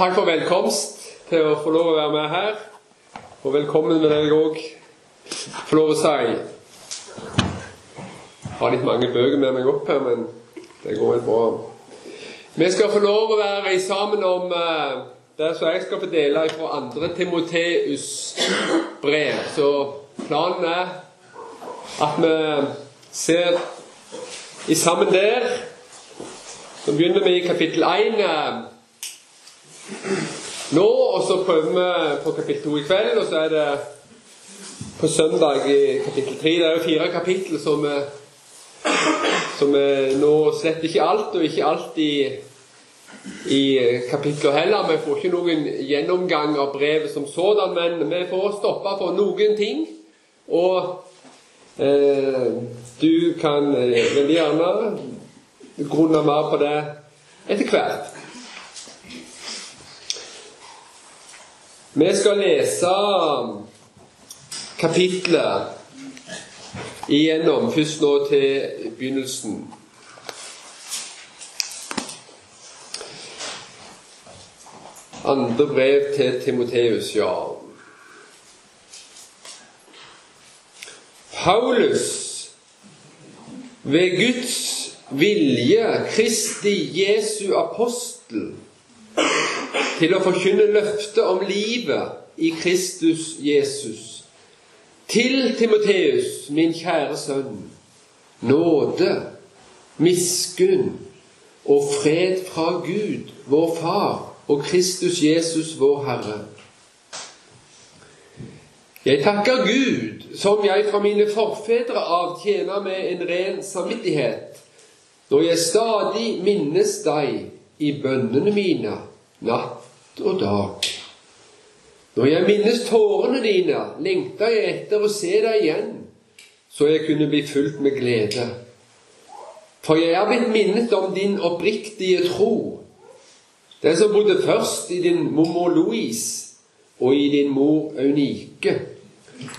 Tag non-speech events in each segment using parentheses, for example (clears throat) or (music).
takk for velkomst til å få lov å være med her. Og velkommen med deg òg, få lov å si. Jeg har litt mange bøker med meg opp her, men det går vel bra. Vi skal få lov å være sammen om uh, det som jeg skal få dele fra andre Timoteus brev. Så planen er at vi ser i sammen der. Så begynner vi i kapittel 1 nå, og så prøver vi på kapittel 2 i kveld, og så er det på søndag i kapittel 3. Det er jo fire kapittel som, som nå slett ikke alt, og ikke alt i, i kapitler heller. Vi får ikke noen gjennomgang av brevet som sådan, men vi får stoppe på noen ting. Og eh, du kan eh, veldig gjerne grunne mer på det etter hvert. Vi skal lese kapitlet igjennom, først nå til begynnelsen. Andre brev til Timoteus, ja. Paulus, ved Guds vilje, Kristi Jesu apostel til å forkynne løftet om livet i Kristus Jesus. Til Timoteus, min kjære sønn, nåde, miskunn og fred fra Gud, vår Far, og Kristus Jesus, vår Herre. Jeg takker Gud, som jeg fra mine forfedre av tjener med en ren samvittighet, når jeg stadig minnes deg i bønnene mine natt og dag. Når jeg minnes tårene dine, lengter jeg etter å se deg igjen, så jeg kunne bli fulgt med glede. For jeg er blitt minnet om din oppriktige tro, den som bodde først i din mormor Louise og i din mor Eunike,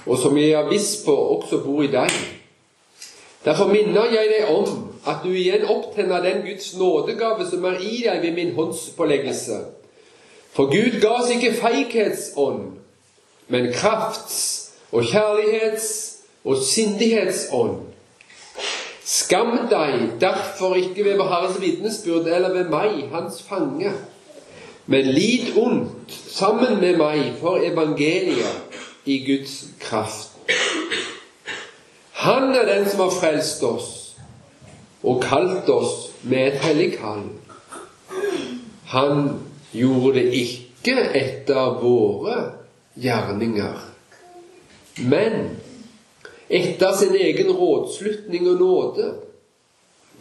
og som jeg er viss på også bor i deg. Derfor minner jeg deg om at du igjen opptenner den Guds nådegave som er i deg ved min håndspåleggelse for Gud ga oss ikke feighetsånd, men krafts- og kjærlighets- og sindighetsånd. Skam deg derfor ikke ved Herrens vitnesbyrd eller ved meg, hans fange, men lid ondt sammen med meg for evangeliet i Guds kraft. Han er den som har frelst oss og kalt oss med et hellig kall. Han gjorde det ikke etter våre gjerninger, men etter sin egen rådslutning og nåde,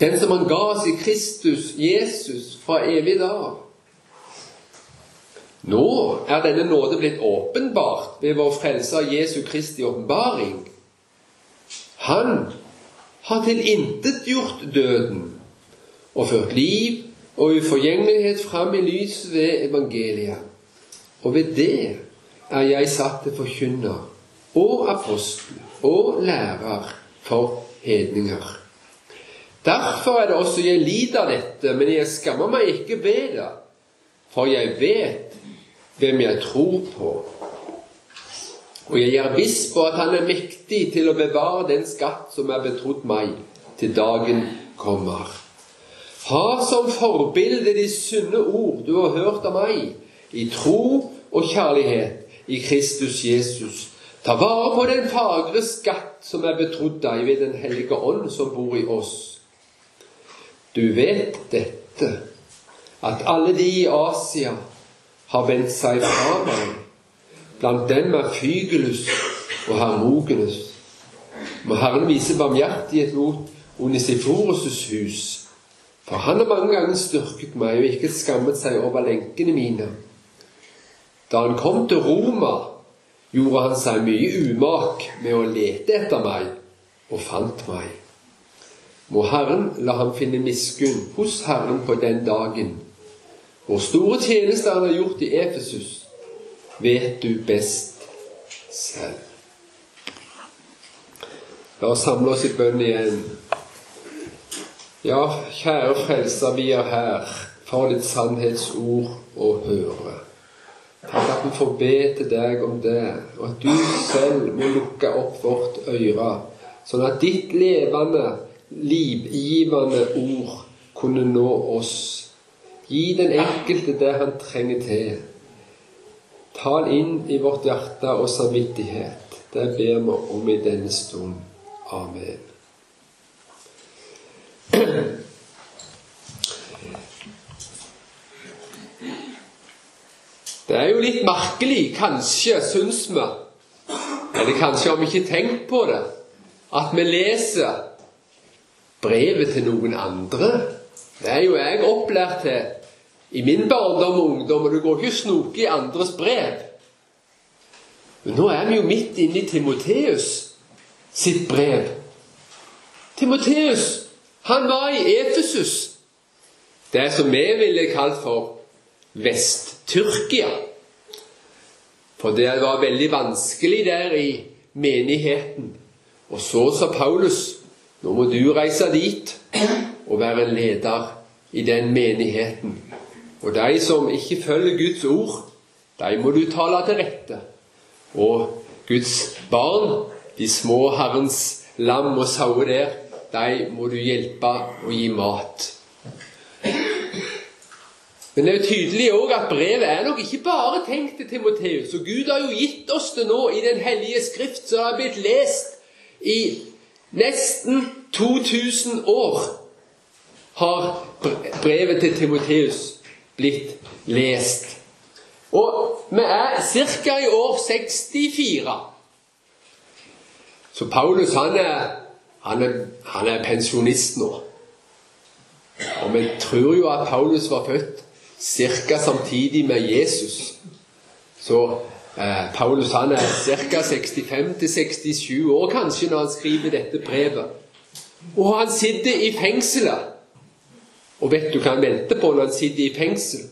den som han ga oss i Kristus Jesus fra evig dag. Nå er denne nåde blitt åpenbart ved vår Frelser Jesu Kristi åpenbaring. Han har tilintetgjort døden og ført liv og uforgjengelighet fram i lyset ved evangeliet. Og ved det er jeg satt til forkynner og apostel og lærer for hedninger. Derfor er det også jeg lider dette, men jeg skammer meg ikke ved det, for jeg vet hvem jeg tror på. Og jeg viss på at Han er mektig til å bevare den skatt som er betrodd meg, til dagen kommer. Ha som forbilde de sunne ord du har hørt av meg, i tro og kjærlighet i Kristus Jesus. Ta vare på den fagre skatt som er betrodd deg ved Den hellige ånd som bor i oss. Du vet dette, at alle de i Asia har vendt seg fra meg. Blant dem er Fygelus og Hermogenes. Må Herren vise barmhjertighet mot Onisiforus' hus for han har mange ganger styrket meg og ikke skammet seg over lenkene mine. Da han kom til Roma, gjorde han seg mye umak med å lete etter meg, og fant meg. Må Herren la ham finne miskunn hos Herren på den dagen. Hvor store tjenester han har gjort i Efesus, vet du best selv. La oss samle oss i bønn igjen. Ja, kjære Frelser, vi er her for ditt sannhetsord å høre. Takk at vi får be til deg om det, og at du selv må lukke opp vårt øre, sånn at ditt levende, livgivende ord kunne nå oss. Gi den enkelte det han trenger til. Tal inn i vårt hjerte og samvittighet. Det ber vi om i denne stund. Amen. Det er jo litt merkelig, kanskje, syns vi, eller kanskje har vi ikke tenkt på det, at vi leser brevet til noen andre. Det er jo jeg opplært til i min barndom og ungdom, og du går ikke og snoker i andres brev. Men nå er vi jo midt inne i Timoteus sitt brev. Timoteus, han var i Efesus, det som vi ville kalt for Vest-Tyrkia. For det var veldig vanskelig der i menigheten. Og så sa Paulus nå må du reise dit og være leder i den menigheten. Og de som ikke følger Guds ord, de må du tale til rette. Og Guds barn, de små Herrens lam og sauer der, de må du hjelpe og gi mat. Men det er jo tydelig òg at brevet er nok ikke bare tenkt til Timoteus. Og Gud har jo gitt oss det nå i Den hellige skrift, som har blitt lest i nesten 2000 år. Har brevet til Timoteus blitt lest. Og vi er ca. i år 64. Så Paulus han er, han er, han er pensjonist nå. Og vi tror jo at Paulus var født ca. samtidig med Jesus. Så eh, Paulus han er ca. 65-67 år kanskje når han skriver dette brevet. Og han sitter i fengselet. Og vet du hva han venter på når han sitter i fengsel?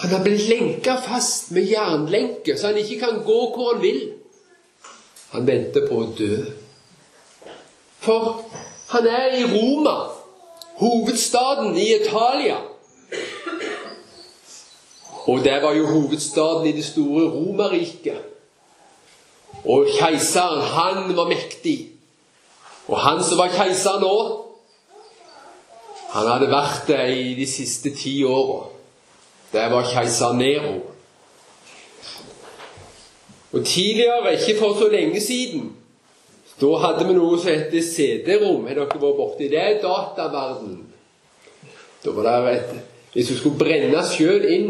Han har blitt lenka fast med jernlenke, så han ikke kan gå hvor han vil. Han venter på å dø. For han er i Roma, hovedstaden i Italia. Og det var jo hovedstaden i det store Romerriket. Og keiseren, han var mektig. Og han som var keiser nå, han hadde vært det i de siste ti åra. Det var keiser Nero. Og tidligere, ikke for så lenge siden, da hadde vi noe som heter CD-rom. Har dere vært borti det? Dataverden. Da var det et Hvis du skulle brenne sjøl inn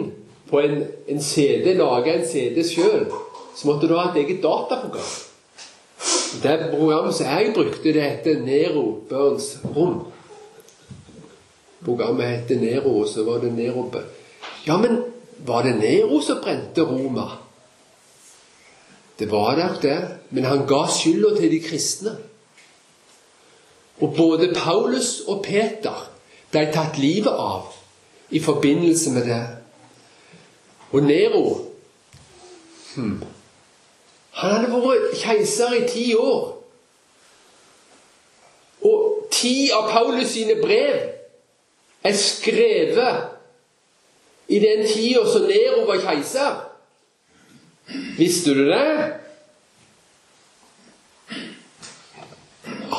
på en, en CD, lage en CD sjøl, så måtte du ha et eget dataprogram. Det programmet som jeg brukte, det heter Nero Burns Rom. Programmet heter Nero, og så var det Nero Ja, men var det Nero som brente Roma? Det var nok det, men han ga skylda til de kristne. Og både Paulus og Peter ble tatt livet av i forbindelse med det. Og Nero hmm, Han hadde vært keiser i ti år. Og ti av Paulus sine brev er skrevet i den tida som Nero var keiser. Visste du det?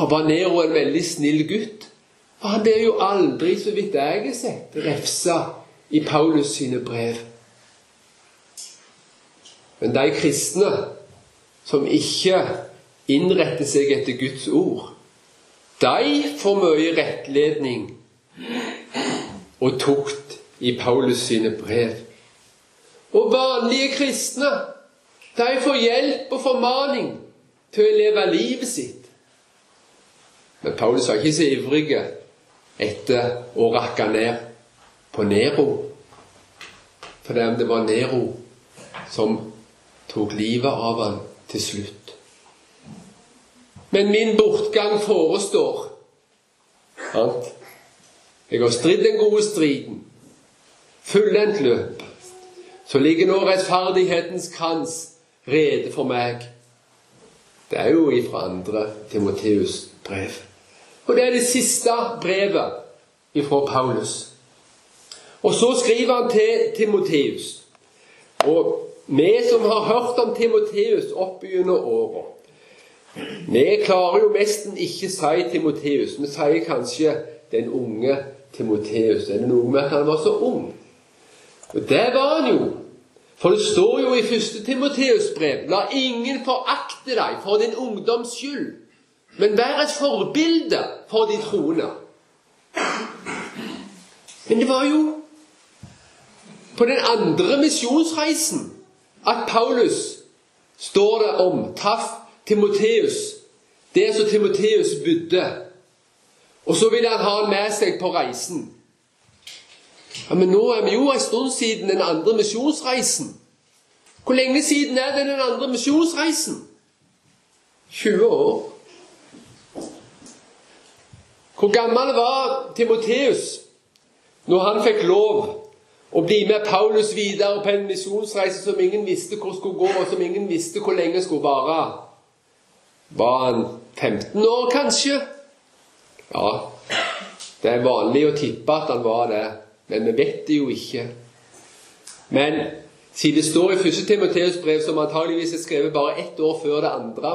Var Nero en veldig snill gutt. For han ble jo aldri, så vidt jeg har sett, refsa i Paulus sine brev. Men de kristne som ikke innretter seg etter Guds ord, de får mye rettledning og tukt i Paulus sine brev. Og vanlige kristne, de får hjelp og formaning til å leve livet sitt. Men Paulus var ikke så ivrig etter å rakke ned på Nero. For det var Nero som tok livet av han til slutt. Men min bortgang forestår. Jeg har stridd den gode striden, fullendt løp. Så ligger nå rettferdighetens krans rede for meg. Det er jo ifra andre Timoteus' brev. Og det er det siste brevet ifra Paulus. Og så skriver han til Timoteus. Og vi som har hørt om Timoteus opp gjennom åra Vi klarer jo nesten ikke si Timoteus. Vi sier kanskje den unge Timoteus. Er det noe med at han var så ung. Og det var han jo. For det står jo i første Timoteus brev La ingen forakte deg for din ungdoms skyld, men vær et forbilde for de troende. Men det var jo på den andre misjonsreisen at Paulus står det om traff Timoteus, det som Timoteus bodde. Og så vil han ha han med seg på reisen. Ja, Men nå er vi jo en stund siden den andre misjonsreisen. Hvor lenge siden er det den andre misjonsreisen? 20 år. Hvor gammel var Timoteus når han fikk lov å bli med Paulus videre på en misjonsreise som ingen visste hvor skulle gå, og som ingen visste hvor lenge skulle vare? Var han 15 år, kanskje? Ja, det er vanlig å tippe at han var det. Men vi vet det jo ikke. Men siden det står i 1. Timoteus brev, som antageligvis er skrevet bare ett år før det andre,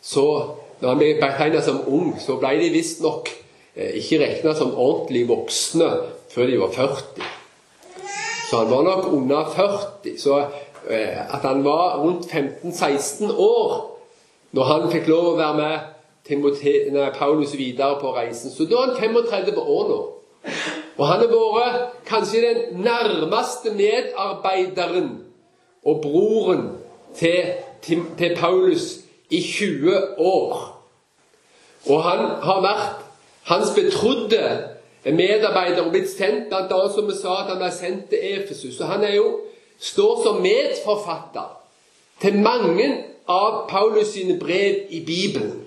så når han ble betegnet som ung, så ble de visstnok eh, ikke regna som ordentlig voksne før de var 40. Så han var nok under 40. Så eh, at han var rundt 15-16 år når han fikk lov å være med Timote, nei, Paulus videre på reisen. Så da er han 35 år nå. Og han har vært kanskje den nærmeste medarbeideren og broren til, til, til Paulus i 20 år. Og han har vært hans betrodde medarbeider og blitt sendt bl.a. som vi sa, at han ble sendt til Efesus. Og han er jo, står som medforfatter til mange av Paulus sine brev i Bibelen.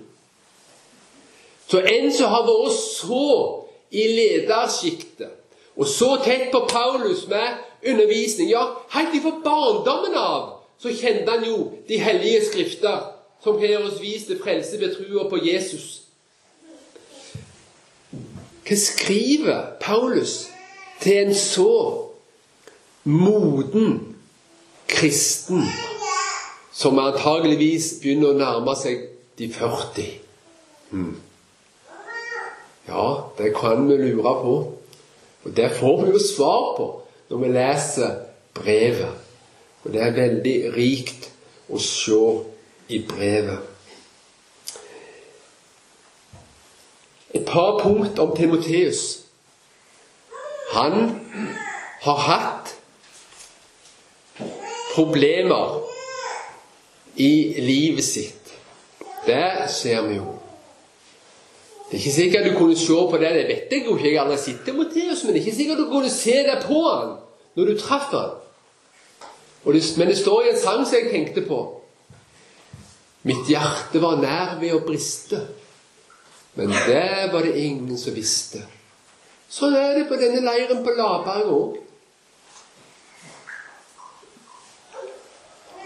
Så en som har vært så i ledersjiktet. Og så tett på Paulus med undervisning. Ja, helt fra barndommen av så kjente han jo de hellige skrifter, som har oss vist til frelse ved trua på Jesus. Hva skriver Paulus til en så moden kristen som antageligvis begynner å nærme seg de 40? Hmm. Ja, det kan vi lure på. Og det får vi jo svar på når vi leser brevet. Og det er veldig rikt å se i brevet. Et par punkt om Timoteus. Han har hatt problemer i livet sitt. Det ser vi jo. Det er ikke sikkert du kunne se på det, det vet jeg jo ikke, jeg aldri sett Timoteus, men det er ikke sikkert du kunne se det på han når du traff han. Det, men det står i en sang som jeg tenkte på. Mitt hjerte var nær ved å briste, men det var det ingen som visste. Sånn er det på denne leiren på Laberg òg.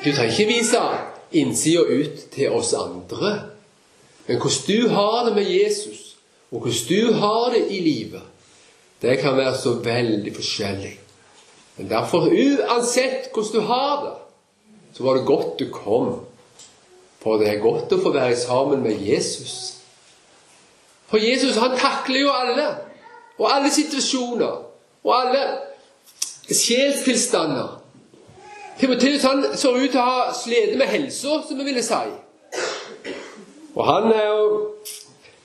Du trenger ikke vise innsida ut til oss andre. Men hvordan du har det med Jesus, og hvordan du har det i livet, det kan være så veldig forskjellig. Men derfor, uansett hvordan du har det, så var det godt du kom. For det er godt å få være sammen med Jesus. For Jesus han takler jo alle, og alle situasjoner, og alle sjelstilstander. Timoteus han så ut til å ha slitt med helsa, som vi ville si. Og han er jo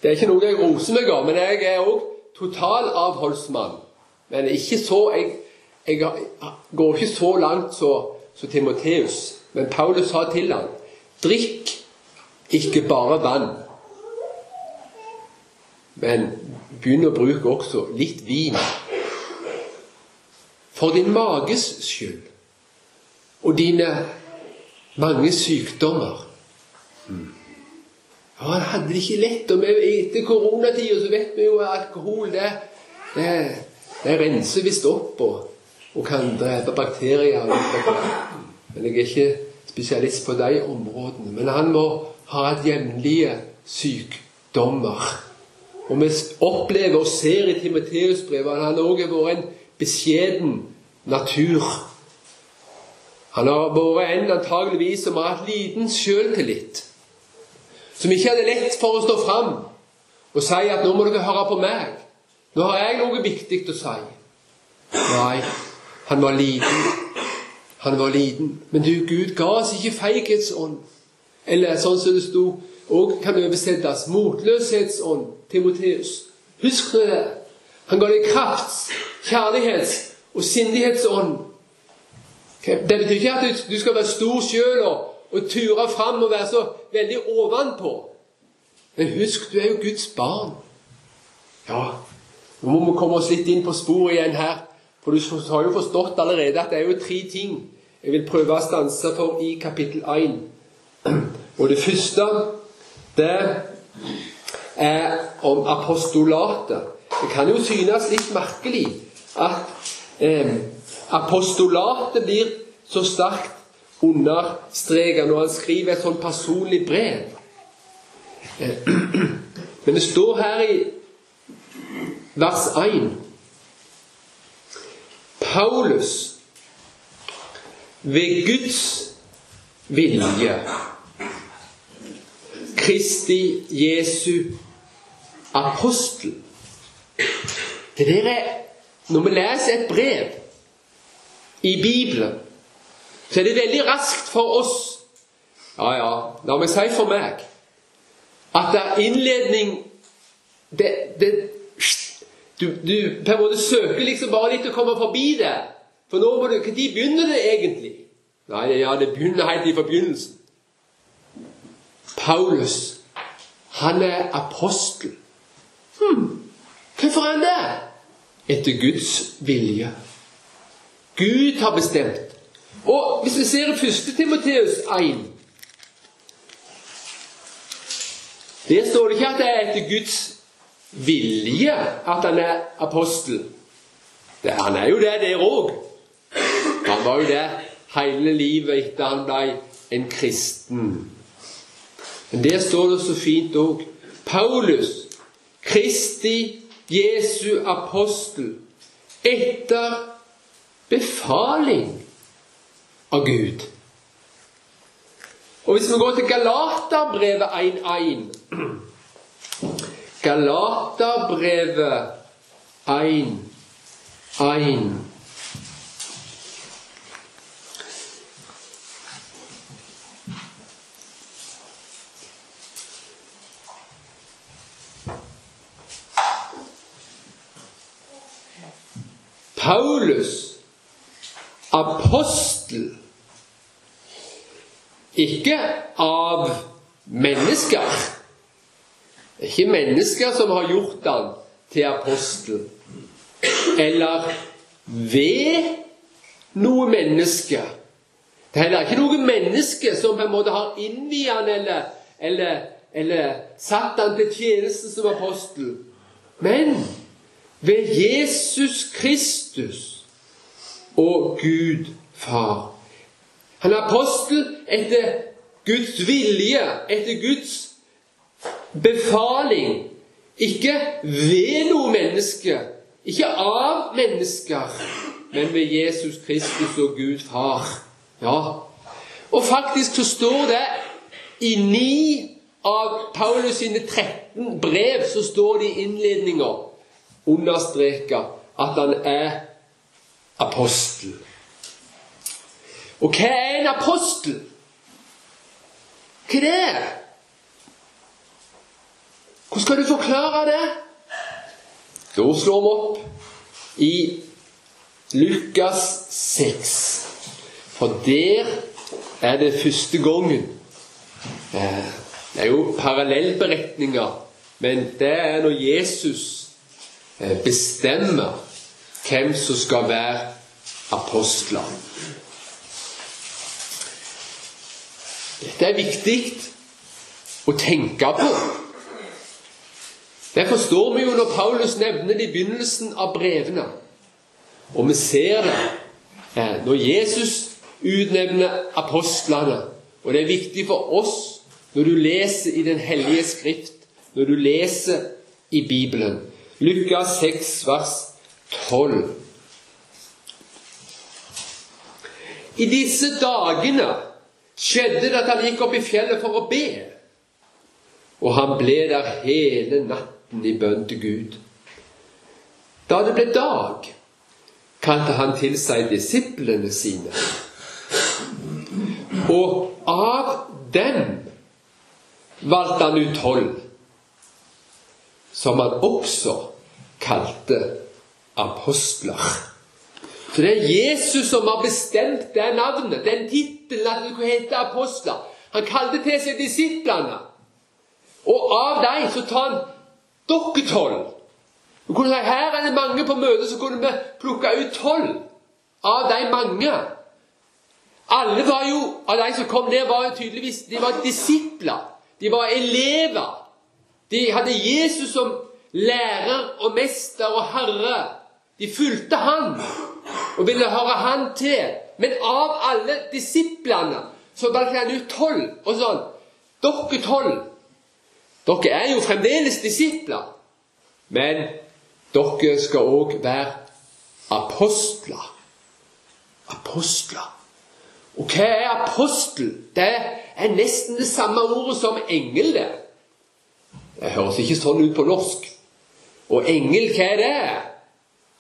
Det er ikke noe jeg roser meg av, men jeg er òg totalavholdsmann. Men ikke så jeg, jeg, går ikke så langt som Timoteus. Men Paulus sa til ham drikk ikke bare vann, men begynn å bruke også litt vin. For din mages skyld og dine mange sykdommer. Mm. Ja, han hadde det ikke lett. Og etter koronatida så vet vi jo at alkohol det, det, det renser visst opp og, og, kan drepe bakterier. Men jeg er ikke spesialist på de områdene. Men han må ha hatt jevnlige sykdommer. Og vi opplever og ser i Timoteus-brevet at han òg har vært en beskjeden natur. Han har vært en antageligvis som har hatt liten sjøltillit. Som ikke hadde lett for å stå fram og si at 'nå må dere høre på meg'. 'Nå har jeg noe viktig å si'. Nei, han var liten. Han var liten. Men du, Gud ga oss ikke feighetsånd. Eller sånn som det sto, og kan oversettes motløshetsånd. Timoteus. Husk det. Han ga deg krafts, kjærlighets og sindighetsånd. Det betyr ikke at du skal være stor sjøl og, og ture fram og være så veldig ovenpå. Men husk, du er jo Guds barn. Ja, nå må vi komme oss litt inn på sporet igjen her. For du har jo forstått allerede at det er jo tre ting jeg vil prøve å stanse for i kapittel 1. (clears throat) Og det første, det er om apostolatet. Det kan jo synes litt merkelig at eh, apostolatet blir så sterkt understreket når han skriver et sånn personlig brev. (clears throat) Men det står her i vers 1 Paulus ved Guds vilje Kristi Jesu apostel. Det der er Når vi leser et brev i Bibelen, så er det veldig raskt for oss Ja, ja, la meg si for meg at det er innledning det, det, du, du, på en måte søker liksom bare litt å komme forbi det. For nå må du, Når begynner det egentlig? Nei, ja, det begynner helt i forbegynnelsen. Paulus, han er apostel. Hmm. Hvorfor er han det? Etter Guds vilje. Gud har bestemt. Og hvis vi ser i 1. Timoteus 1 Der står det ikke at det er etter Guds vilje at han er apostel. Det, han er jo det der òg. Han var jo det hele livet etter han ble en kristen. Men der står det så fint òg. Paulus, Kristi Jesu apostel etter befaling av Gud. Og Hvis vi går til Galaterbrevet 1.1 Galaterbrevet 1.1 Paulus, apostel, ikke av mennesker. Er ikke mennesker som har gjort han til apostel. Eller ved noe menneske. Det er heller ikke noe menneske som på en måte har innviet han eller, eller, eller satt han til tjeneste som apostel. Men ved Jesus Kristus og Gud Far. Han er apostel etter Guds vilje, etter Guds befaling. Ikke ved noe menneske, ikke av mennesker, men ved Jesus Kristus og Gud Far. Ja. Og faktisk så står det i ni av Paulus sine 13 brev så står det i innledninga understreka at han er apostel. Og hva er en apostel? Hva er det? Hvordan skal du forklare det? Da slår vi opp i Lukas 6. For der er det første gangen. Eh, det er jo parallellberetninger, men det er når Jesus bestemmer hvem som skal være apostler. Dette er viktig å tenke på. Det forstår vi jo når Paulus nevner det i begynnelsen av brevene. Og vi ser det når Jesus utnevner apostlene. Og det er viktig for oss når du leser i Den hellige skrift, når du leser i Bibelen. Lukas 6, vers 12. I disse dagene skjedde det at han gikk opp i fjellet for å be. Og han ble der hele natten i bønn til Gud. Da det ble dag, kalte han til seg disiplene sine. Og av dem valgte han ut tolv, som han også kalte apostler. Så det er Jesus som har bestemt det navnet, den tittelen, at det skulle hete apostler. Han kalte til seg disiplene. Og av dem så tar han dere tolv. Du kunne sagt, her er det mange på møtet, så kunne vi plukke ut tolv av de mange. Alle var jo, av de som kom ned, var jo tydeligvis de var disipler. De var elever. De hadde Jesus som lærer og mester og herre. De fulgte han og ville høre han til. Men av alle disiplene så valgte han ut tolv og sånn. Dere tolv, dere er jo fremdeles disipler. Men dere skal òg være apostler. Apostler. Og hva er apostel? Det er nesten det samme ordet som engel. Det høres ikke sånn ut på norsk. Og engel, hva er det?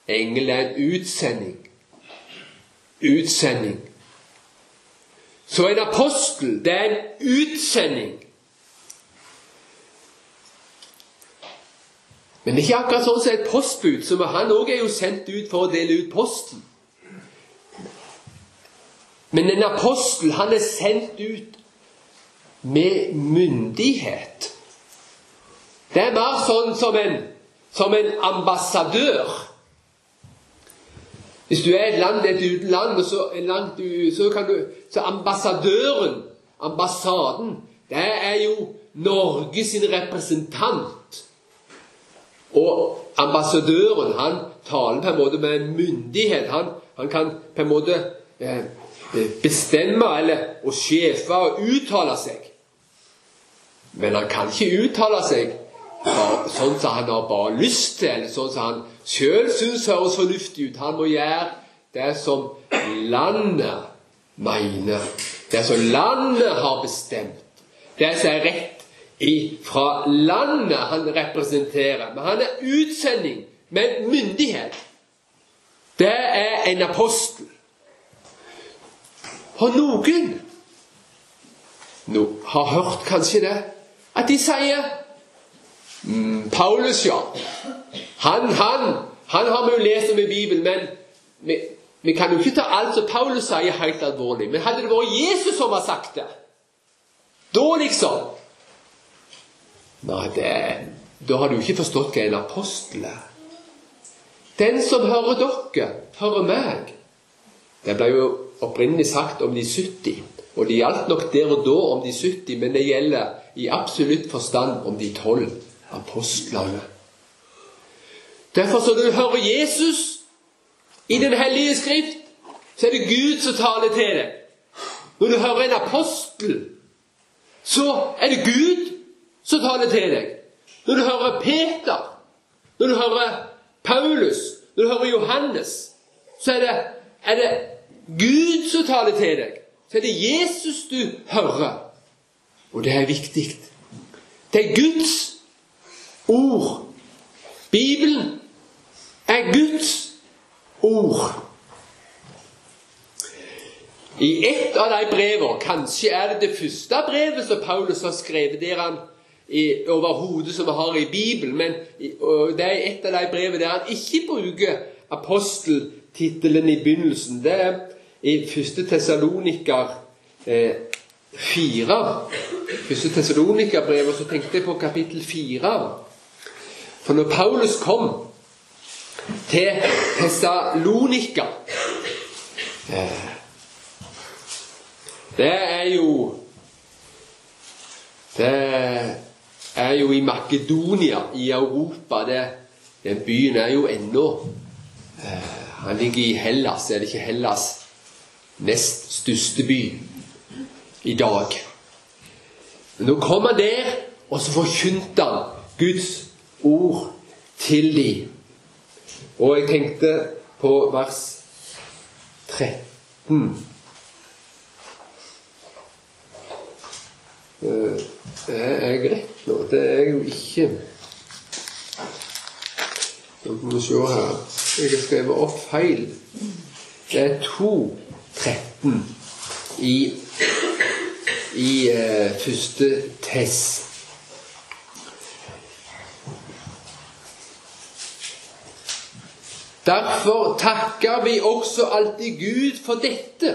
Engel er en utsending utsending. Så en apostel, det er en utsending. Men det er ikke akkurat sånn som et postbud, som han òg er jo sendt ut for å dele ut posten. Men en apostel, han er sendt ut med myndighet. Det er mer sånn som en, som en ambassadør. Hvis du er et land, et utenland, så, langt, så kan du Så ambassadøren, ambassaden, det er jo Norge sin representant. Og ambassadøren han taler på en måte med en myndighet. Han, han kan på en måte eh, bestemme eller og sjefe og uttale seg. Men han kan ikke uttale seg sånn som han har bare lyst til, eller sånn som han sjøl syns høres fornuftig ut. Han må gjøre det som landet mener. Det som landet har bestemt. Det som er rett fra landet han representerer. Men han er utsending med myndighet. Det er en apostel. Og noen no, har hørt kanskje det, at de sier mm, Paulus, ja. Han, han, han har vi jo lest om i Bibelen, men vi, vi, kan jo ikke ta alt som Paulus sier, helt alvorlig. Men hadde det vært Jesus som har sagt det, da liksom Nei, det, da har du ikke forstått hva en apostel er. Den som hører dere, hører meg. Det ble jo opprinnelig sagt om de 70. Og det gjaldt nok der og da om de 70, men det gjelder i absolutt forstand om de tolv apostlene. Derfor, så når du hører Jesus i Den hellige skrift, så er det Gud som taler til deg. Når du hører en apostel, så er det Gud som taler til deg. Når du hører Peter, når du hører Paulus, når du hører Johannes, så er det, er det Gud som taler til deg. Så er det Jesus du hører. Og det er viktig. Det er Guds ord. Bibelen er Guds ord. I ett av de brevene, kanskje er det det første brevet som Paulus har skrevet der han overhodet som vi har i Bibelen, men det er et av de brevene der han ikke bruker aposteltittelen i begynnelsen. Det er i første Tessaloniker eh, 4. Første Tessalonikerbrevet, og så tenkte jeg på kapittel 4. For når Paulus kom til Tessalonika. Det er jo Det er jo i Makedonia, i Europa. Det, den byen er jo ennå eh, Han ligger i Hellas. Er det ikke Hellas' nest største by i dag? Men nå kom han der, og så forkynte han Guds ord til dem. Og jeg tenkte på vers 13. Det eh, er greit nå? Det er jo ikke. Nå må vi se her. Jeg har skrevet opp feil. Det er 2.13 i, i uh, første test. Derfor takker vi også alltid Gud for dette.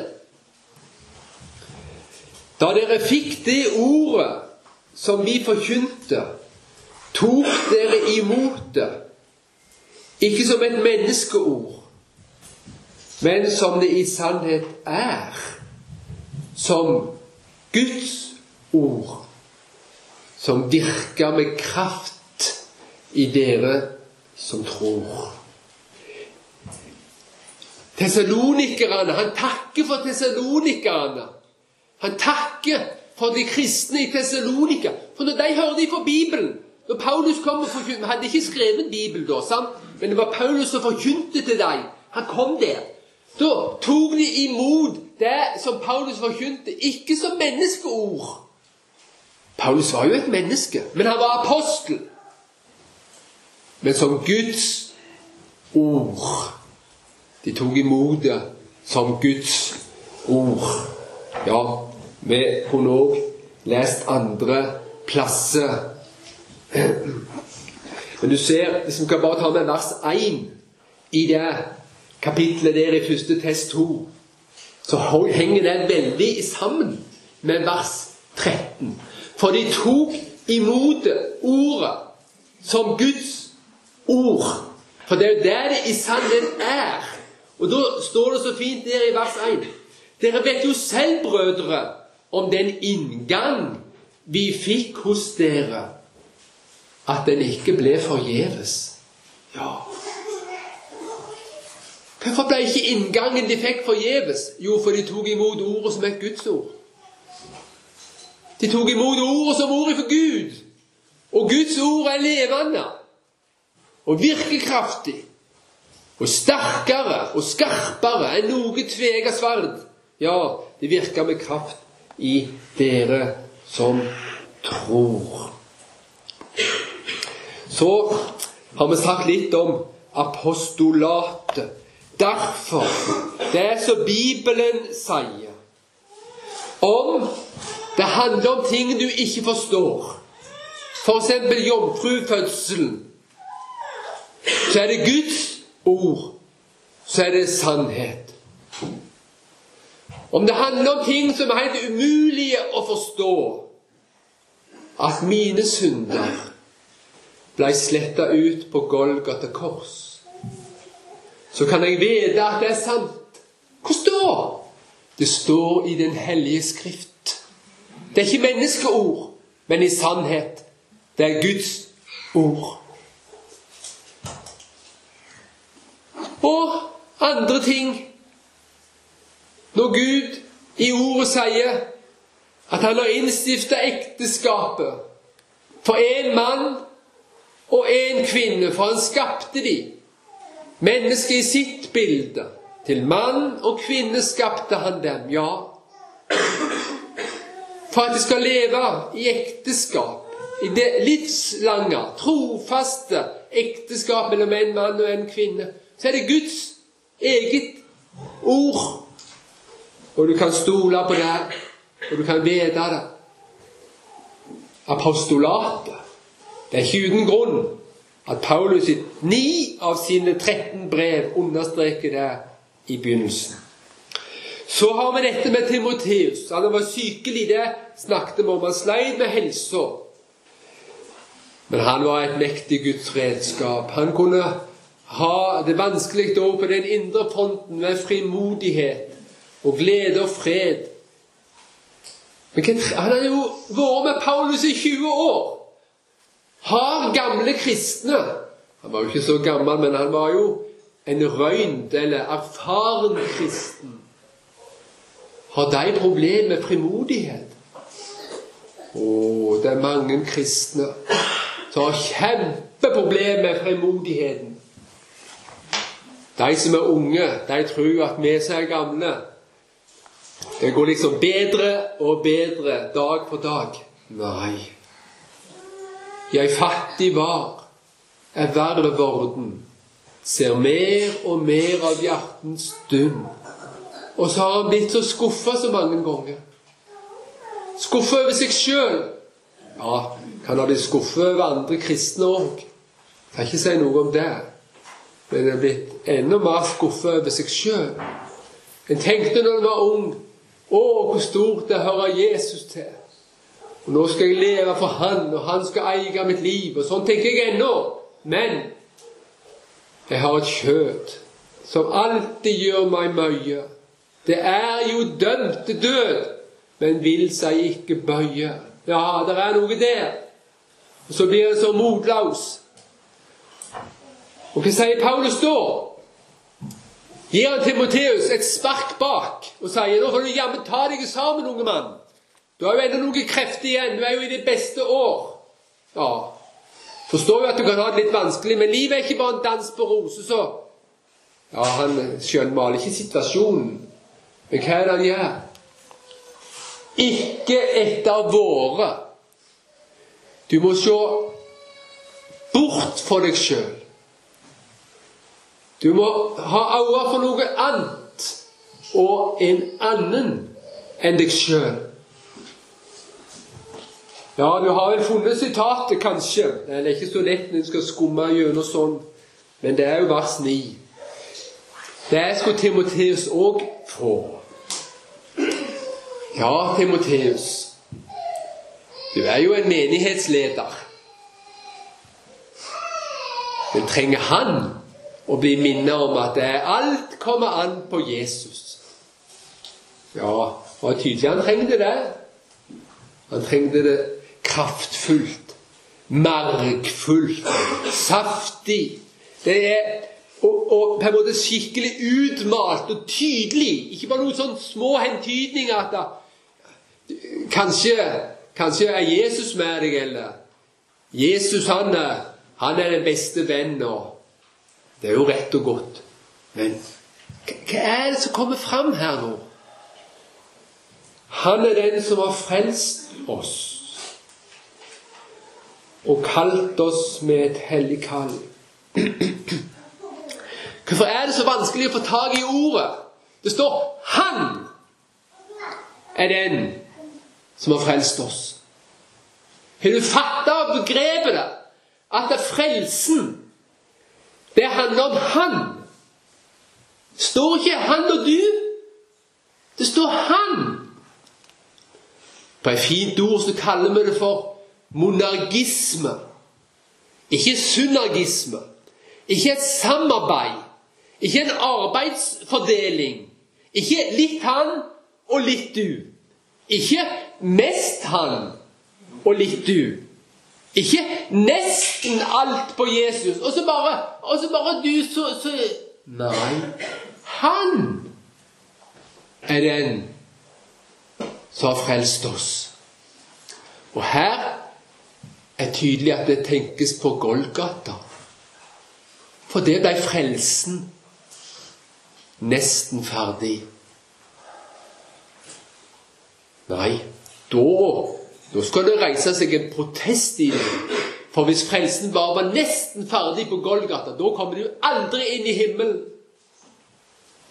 Da dere fikk det ordet som vi forkynte, tok dere imot det, ikke som et menneskeord, men som det i sannhet er, som Guds ord, som virker med kraft i dere som tror. Tessalonikerne, Han takker for tessalonikerne. Han takker for de kristne i Tessalonika. For når de hørte fra Bibelen Når Paulus kom og forkynte hadde ikke skrevet Bibelen da, sant? men det var Paulus som forkynte til dem. Han kom der. Da tok de imot det som Paulus forkynte, ikke som menneskeord. Paulus var jo et menneske, men han var apostel. Men som Guds ord. De tok imot det som Guds ord. Ja, vi kunne òg lest andre plasser. Men du ser, hvis vi kan bare ta med vers 1 i det kapitlet der i første test 2, så henger det veldig sammen med vers 13. For de tok imot ordet som Guds ord. For det er jo det det i sannhet er. Og da står det så fint der i vers 1 Dere vet jo selv, brødre, om den inngang vi fikk hos dere, at den ikke ble forgjeves. Ja Hvorfor ble ikke inngangen de fikk, forgjeves? Jo, for de tok imot ordet som et Guds ord. De tok imot ordet som ordet for Gud. Og Guds ord er levende og virkekraftig og sterkere og skarpere enn noe tvega sverd. Ja, det virker med kraft i dere som tror. Så har vi sagt litt om apostolatet. Derfor Det er som Bibelen sier. Om det handler om ting du ikke forstår, f.eks. For jomfrufødselen, så er det Guds ord, så er det sannhet. Om det handler om ting som er helt umulige å forstå At mine synder ble sletta ut på Golgata kors, så kan jeg vite at det er sant. Hvor står? Det står i Den hellige skrift. Det er ikke menneskeord, men i sannhet. Det er Guds ord. Og andre ting. Når Gud i ordet sier at han har innstifta ekteskapet for én mann og én kvinne, for han skapte de. Mennesket i sitt bilde. Til mann og kvinne skapte han dem, ja. For at de skal leve i ekteskap, i det livslange, trofaste ekteskap mellom en mann og en kvinne så er det Guds eget ord. Og du kan stole på det, og du kan vite det. Apostolatet Det er ikke uten grunn at Paulus i ni av sine 13 brev understreker det i begynnelsen. Så har vi dette med Timoteus. Han var sykelig, det snakket vi om. Han sleit med helsa. Men han var et mektig Guds redskap. Han kunne ha det vanskelig da på den indre fronten med frimodighet og glede og fred. Men han har jo vært med Paulus i 20 år. Har gamle kristne Han var jo ikke så gammel, men han var jo en røynd eller erfaren kristen. Har de problemer med frimodighet? Å, det er mange kristne som har kjempeproblemer med frimodigheten. De som er unge, de tror at vi som er gamle Det går liksom bedre og bedre dag for dag. Nei. Jeg fattig var, er verre vorden, ser mer og mer av hjertens dum. Og så har han blitt så skuffa så mange ganger. Skuffa over seg sjøl. Ja, kan ha blitt skuffa over andre kristne òg. Kan ikke si noe om det. Men en er blitt enda mer skuffet over seg sjøl. En tenkte når en var ung Å, hvor stort det hører Jesus til. Og nå skal jeg leve for Han, og Han skal eie mitt liv. Og sånn tenker jeg ennå. Men jeg har et kjøtt som alltid gjør meg mye. Det er jo dømt til død, men vil seg ikke bøye. Ja, det er noe der. Og så blir det så motløs. Og hva sier Paulus da? Gir han Timoteus et spark bak og sier nå får du jammen ta deg sammen, unge mann. Du har jo ennå noe krefter igjen. Du er jo i ditt beste år. Ja, Forstår jo at du kan ha det litt vanskelig, men livet er ikke bare en dans på roser, så Ja, han skjønnmaler ikke situasjonen, men hva er det han gjør? Ikke etter våre. Du må se bort for deg sjøl. Du må ha øye for noe annet og en annen enn deg sjøl. Ja, du har vel funnet sitatet, kanskje. Det er ikke så lett når en skal skumme gjennom sånn, men det er jo vers 9. Det skulle Timoteus òg få. Ja, Timoteus, du er jo en menighetsleder. Men trenger han å bli minnet om at alt kommer an på Jesus? Ja, det var tydelig han trengte det. Han trengte det kraftfullt, margfullt, saftig. Det er og, og, på en måte skikkelig utmalt og tydelig. Ikke bare noen sånne små hentydninger at da, kanskje, kanskje er Jesus med deg, eller Jesus han er, han er den beste vennen, og det er jo rett og godt. Men hva er det som kommer fram her nå? Han er den som har frelst oss og kalt oss med et hellig kall. Hvorfor er det så vanskelig å få tak i ordet? Det står 'Han er den som har frelst oss'. Har du fatta begrepet det? At det er frelsen, det handler om Han. Det står ikke 'han og du'. Det står 'Han'. På et fint ord så kaller vi det for monargisme. Ikke synergisme. Ikke et samarbeid. Ikke en arbeidsfordeling. Ikke litt han og litt du. Ikke mest han og litt du. Ikke nesten alt på Jesus, og så bare, og så bare du, så, så Nei. Han er den som har frelst oss. Og her er tydelig at det tenkes på Golgata. For det ble frelsen nesten ferdig. Nei, da, da skal det reise seg en protest i det. For hvis frelsen bare var nesten ferdig på Golgata, da kommer du aldri inn i himmelen.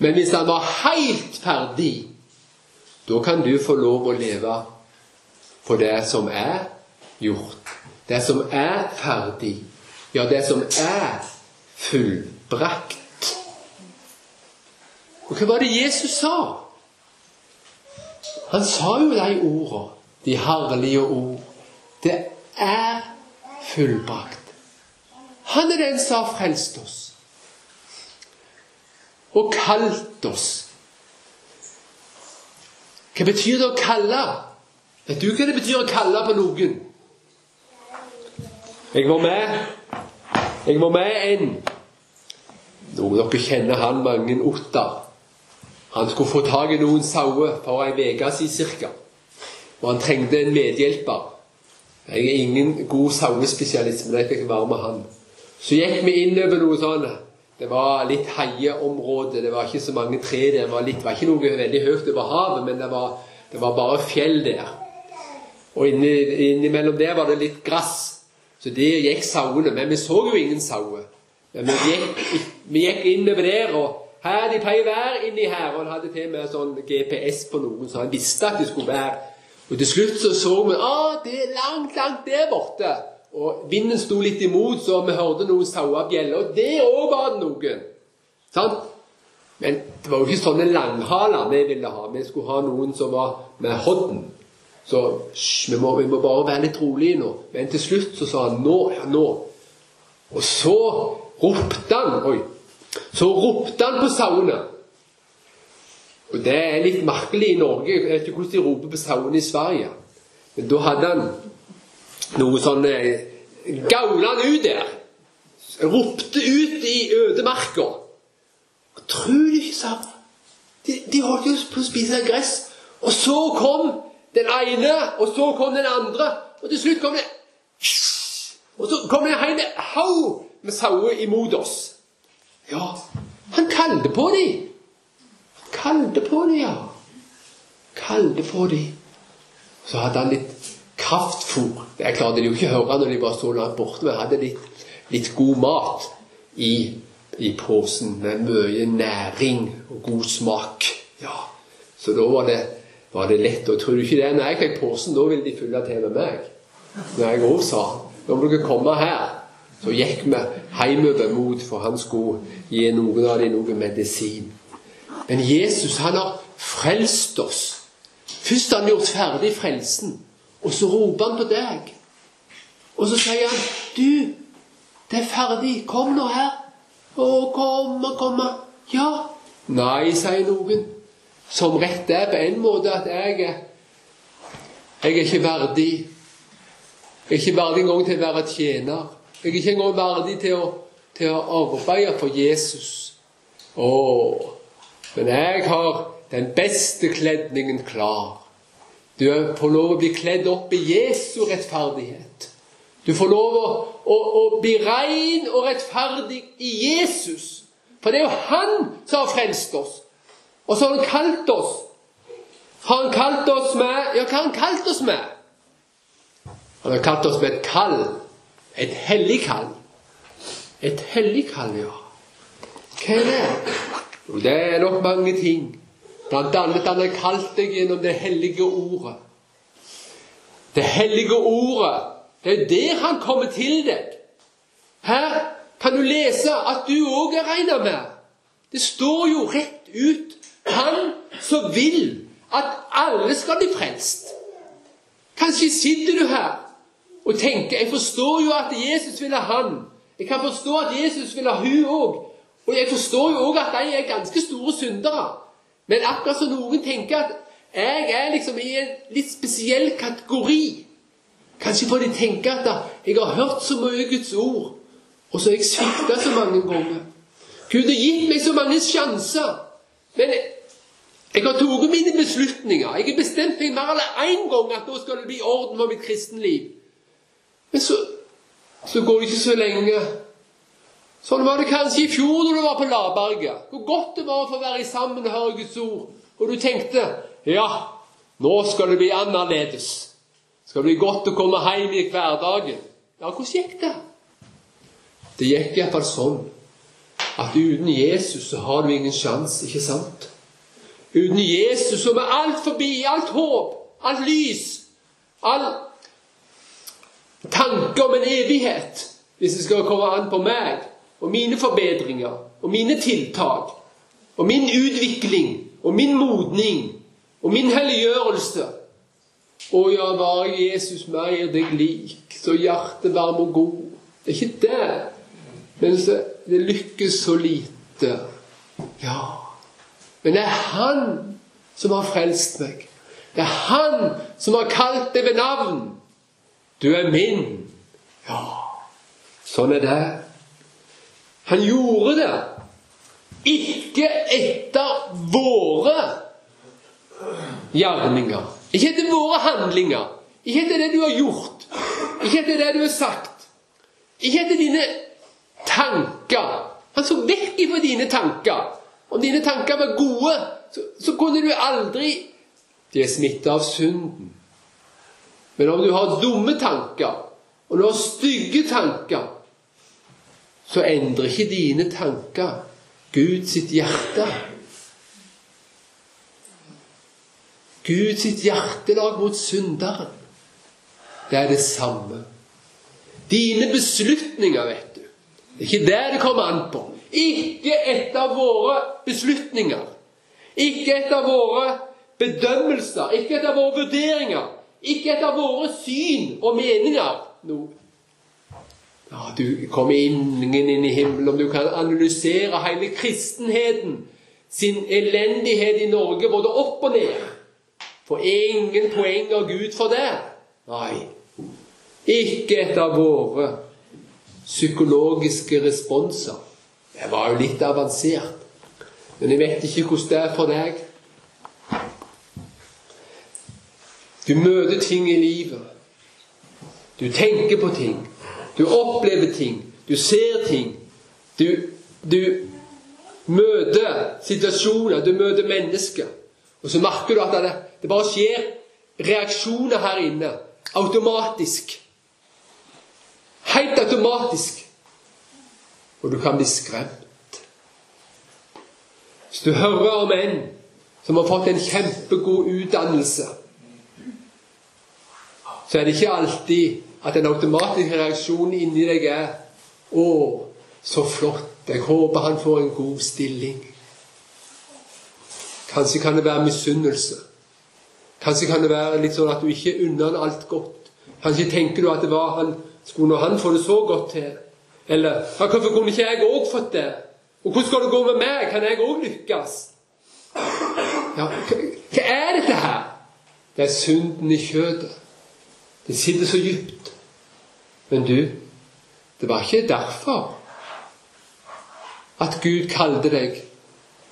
Men hvis han var helt ferdig, da kan du få lov å leve på det som er gjort. Det som er ferdig. Ja, det som er fullbrakt. Og hva var det Jesus sa? Han sa jo de ordene, de herlige ord. Det er fullbrakt. Han er den som har frelst oss og kalt oss. Hva betyr det å kalle? Vet du hva det betyr å kalle på noen? Jeg var med Jeg var med en Noen dere kjenner han mange Otta. Han skulle få tak i noen sauer for ei uke siden ca. Og han trengte en medhjelper. Jeg er ingen god sangespesialist, men jeg fikk være med han. Så gikk vi inn over noe sånn Det var litt heieområde. Det var ikke så mange tre der. Det var, litt, var ikke noe veldig høyt over havet, men det var, det var bare fjell der. Og inni, innimellom der var det litt gress. Så der gikk sauene. Men vi så jo ingen sauer. Men vi gikk, vi gikk innover der, og her de pleier å være inni her. Og han hadde til med sånn GPS på noen, så han visste at de skulle være. Og til slutt så så vi at det er langt, langt der borte. Og vinden sto litt imot, så vi hørte noen sauer bjelle. Og det òg var det noen. Sant? Men det var jo ikke sånne langhaler vi ville ha. Vi skulle ha noen som var med hodden. Så vi, vi, må bare være litt rolige nå. Men til slutt så sa han nå, ja, nå. Og så ropte han Oi. Så ropte han på sauene. Og det er litt merkelig i Norge. Jeg vet ikke hvordan de roper på sauene i Sverige. Men da hadde han noe sånn eh, Gaula han ut der. Ropte ut i ødemarka. Tror du ikke, sa De, de holdt jo på å spise gress. Og så kom den ene, og så kom den andre. Og til slutt kom det Og så kom det en hel haug med sauer imot oss. Ja, han kalte på dem. Kalte på dem, ja. Kalte på dem. Så hadde han litt kraftfôr. Det klarte de jo ikke å høre når de var så langt borte, men hadde litt, litt god mat i, i posen med mye næring og god smak. Ja, Så da var det, var det lett. Og tror du ikke det? Når jeg fikk posen, da ville de fylle til med meg. Når jeg òg sa nå må dere komme her. Så gikk vi hjemover mot, for han skulle gi noen av dem noe medisin. Men Jesus han har frelst oss. Først har han gjort ferdig frelsen, og så roper han på deg. Og så sier han, 'Du, det er ferdig. Kom nå her.' 'Å, kom og kom.' Ja. Nei, sier noen. Som rett er på en måte at jeg er Jeg er ikke verdig. Jeg er ikke verdig engang til å være tjener. Jeg er ikke engang verdig til å, til å arbeide for Jesus. Å, men jeg har den beste kledningen klar. Du får lov å bli kledd opp i Jesu rettferdighet. Du får lov å, å, å bli rein og rettferdig i Jesus. For det er jo Han som har frelst oss. Og så har Han kalt oss. Har Han kalt oss med Ja, hva har Han kalt oss med? Han har kalt oss med et kall. Et hellig kall. Et hellig kall, ja. Hva er det? Jo, det er nok mange ting. Blant annet han har kalt deg gjennom det hellige ordet. Det hellige ordet, det er der han kommer til deg. Her kan du lese at du òg er regna med. Det står jo rett ut Han som vil at alle skal bli frelst. Kanskje sitter du her og tenker Jeg forstår jo at Jesus vil ha han. Jeg kan forstå at Jesus vil ha hun òg. Og jeg forstår jo òg at de er ganske store syndere. Men akkurat som noen tenker at jeg er liksom i en litt spesiell kategori. Kanskje for de tenker at jeg har hørt så mye Guds ord, og så har jeg svikta så mange ganger. Gud har gitt meg så mange sjanser. Men jeg har tatt mine beslutninger. Jeg har bestemt meg mer enn én gang at nå skal det bli orden for mitt kristenliv. Men så, så går det ikke så lenge. Sånn var det kanskje i fjor når du var på Laberget. Hvor godt det var å få være sammen og høre Guds ord. Og du tenkte ja, nå skal det bli annerledes. Skal det bli godt å komme hjem i hverdagen. Ja, hvordan gikk det? Det gikk iallfall sånn at uten Jesus så har du ingen sjanse, ikke sant? Uten Jesus så er alt forbi, alt håp, alt lys, all tanke om en evighet, hvis det skal komme an på meg og mine forbedringer og mine tiltak og min utvikling og min modning og min helliggjørelse. Å ja, bare Jesus meg er deg lik, så hjertevarm og god. Det er ikke det. Men det lykkes så lite. Ja. Men det er Han som har frelst meg. Det er Han som har kalt deg ved navn. Du er min. Ja, sånn er det. Han gjorde det ikke etter våre gjerninger. Ikke etter våre handlinger. Ikke etter det du har gjort. Ikke etter det du har sagt. Ikke etter dine tanker. Han så vekk ifra dine tanker. Om dine tanker var gode, så, så kunne du aldri De er smitta av synden. Men om du har dumme tanker, og du har stygge tanker, så endrer ikke dine tanker Gud sitt hjerte. Gud sitt hjertelag mot synderen, det er det samme. Dine beslutninger, vet du. Det er ikke det det kommer an på. Ikke etter våre beslutninger. Ikke etter våre bedømmelser. Ikke etter våre vurderinger. Ikke etter våre syn og meninger. No. Ja, du kommer ingen inn i himmelen om du kan analysere hele kristenheten sin elendighet i Norge, både opp og ned. For ingen poeng av Gud for det. Nei. Ikke et av våre psykologiske responser. Det var jo litt avansert. Men jeg vet ikke hvordan det er for deg. Du møter ting i livet. Du tenker på ting. Du opplever ting. Du ser ting. Du, du møter situasjoner. Du møter mennesker. Og så merker du at det, det bare skjer reaksjoner her inne. Automatisk. Helt automatisk. Og du kan bli skremt. Hvis du hører om en som har fått en kjempegod utdannelse så er det ikke alltid at den automatiske reaksjonen inni deg er 'Å, så flott. Jeg håper han får en god stilling.' Kanskje kan det være misunnelse. Kanskje kan det være litt sånn at du ikke unner han alt godt. Kanskje tenker du at det var han skulle han få det så godt til. Eller 'Hvorfor kunne ikke jeg òg fått det?' Og 'Hvordan skal det gå med meg? Kan jeg òg lykkes?' Ja, hva er dette her? Det er synden i kjødet. Det sitter så dypt. Men du, det var ikke derfor at Gud kalte deg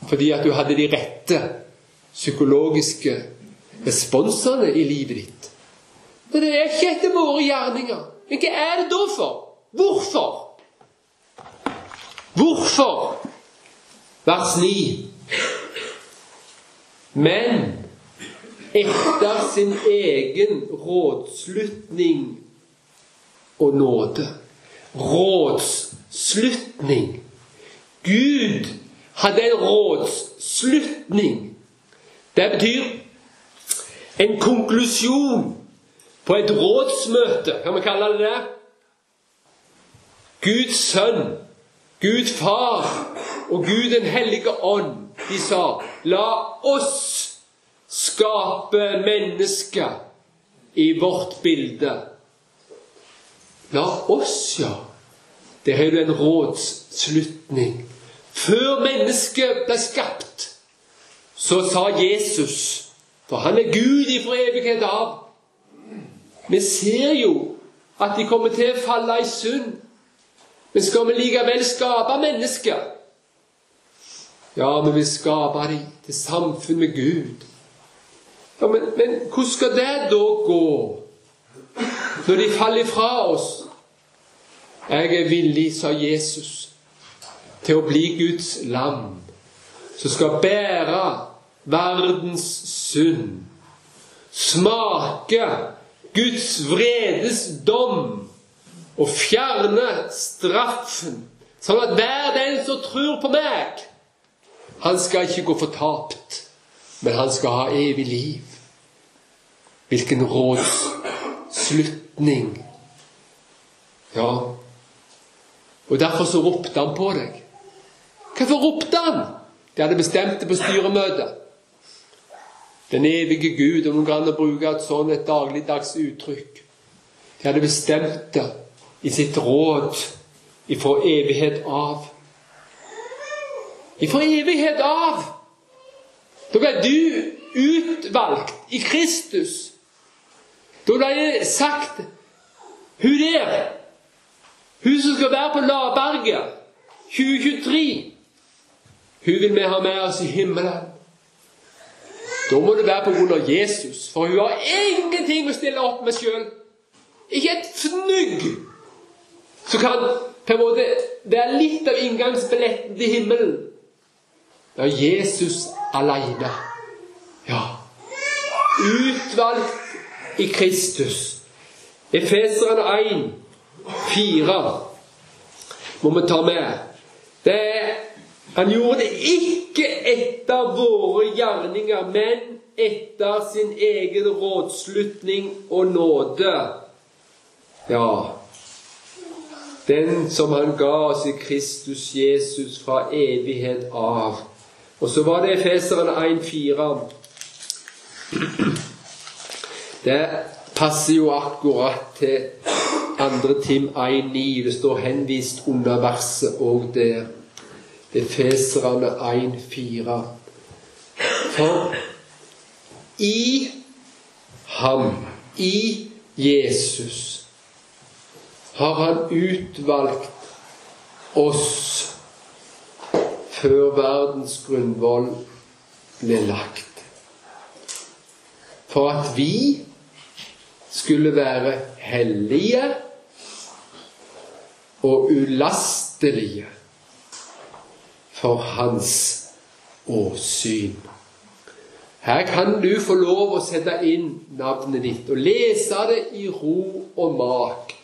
fordi at du hadde de rette psykologiske responsene i livet ditt. Men det er ikke etter våre gjerninger. Men hva er det da for? Hvorfor? Hvorfor? Vers 9. Men etter sin egen rådslutning og nåde. Rådslutning. Gud hadde en rådslutning. Det betyr en konklusjon på et rådsmøte, kan vi kalle det det. Guds sønn, Gud far og Gud den hellige ånd, de sa La oss skape mennesker i vårt bilde. La oss, ja. Det er jo en rådslutning. Før mennesket ble skapt, så sa Jesus For han er Gud ifra evighet av. Vi ser jo at de kommer til å falle i synd. Men skal vi likevel skape mennesker? Ja, vi vil skape dem til samfunn med Gud. Ja, men, men hvordan skal det da gå, når de faller fra oss? Jeg er villig, sa Jesus, til å bli Guds lam, som skal bære verdens synd. Smake Guds vredes dom og fjerne straffen, sånn at hver den som tror på meg, han skal ikke gå fortapt, men han skal ha evig liv. Hvilken rådslutning! Ja. Og derfor så ropte han på deg. Hvorfor ropte han? De hadde bestemt det på styremøtet. Den evige Gud, om noen kan bruke et sånn et dagligdags uttrykk. De hadde bestemt det i sitt råd ifra evighet av. Ifra evighet av! Da ble du utvalgt i Kristus da ble det sagt Hun der, hun som skal være på Laberget 2023, hun vil vi ha med oss i himmelen. Da må det være på grunn av Jesus, for hun har ingenting å stille opp med sjøl. Ikke et fnugg som kan på en måte være litt av inngangsbilletten til himmelen. Det er Jesus aleine. Ja. Utvalgt i Kristus. Efeseren 1, 4 må vi ta med. Det er, han gjorde det ikke etter våre gjerninger, men etter sin egen rådslutning og nåde. Ja, den som han ga oss i Kristus Jesus fra evighet av. Og så var det Efeseren 1,4. Det passer jo akkurat til andre Tim 1,9. Det står henvist under verset òg der. Efeserne 1,4. For i ham, i Jesus, har han utvalgt oss før verdens grunnvoll ble lagt. For at vi skulle være hellige og ulastelige for hans åsyn. Her kan du få lov å sette inn navnet ditt og lese det i ro og mak.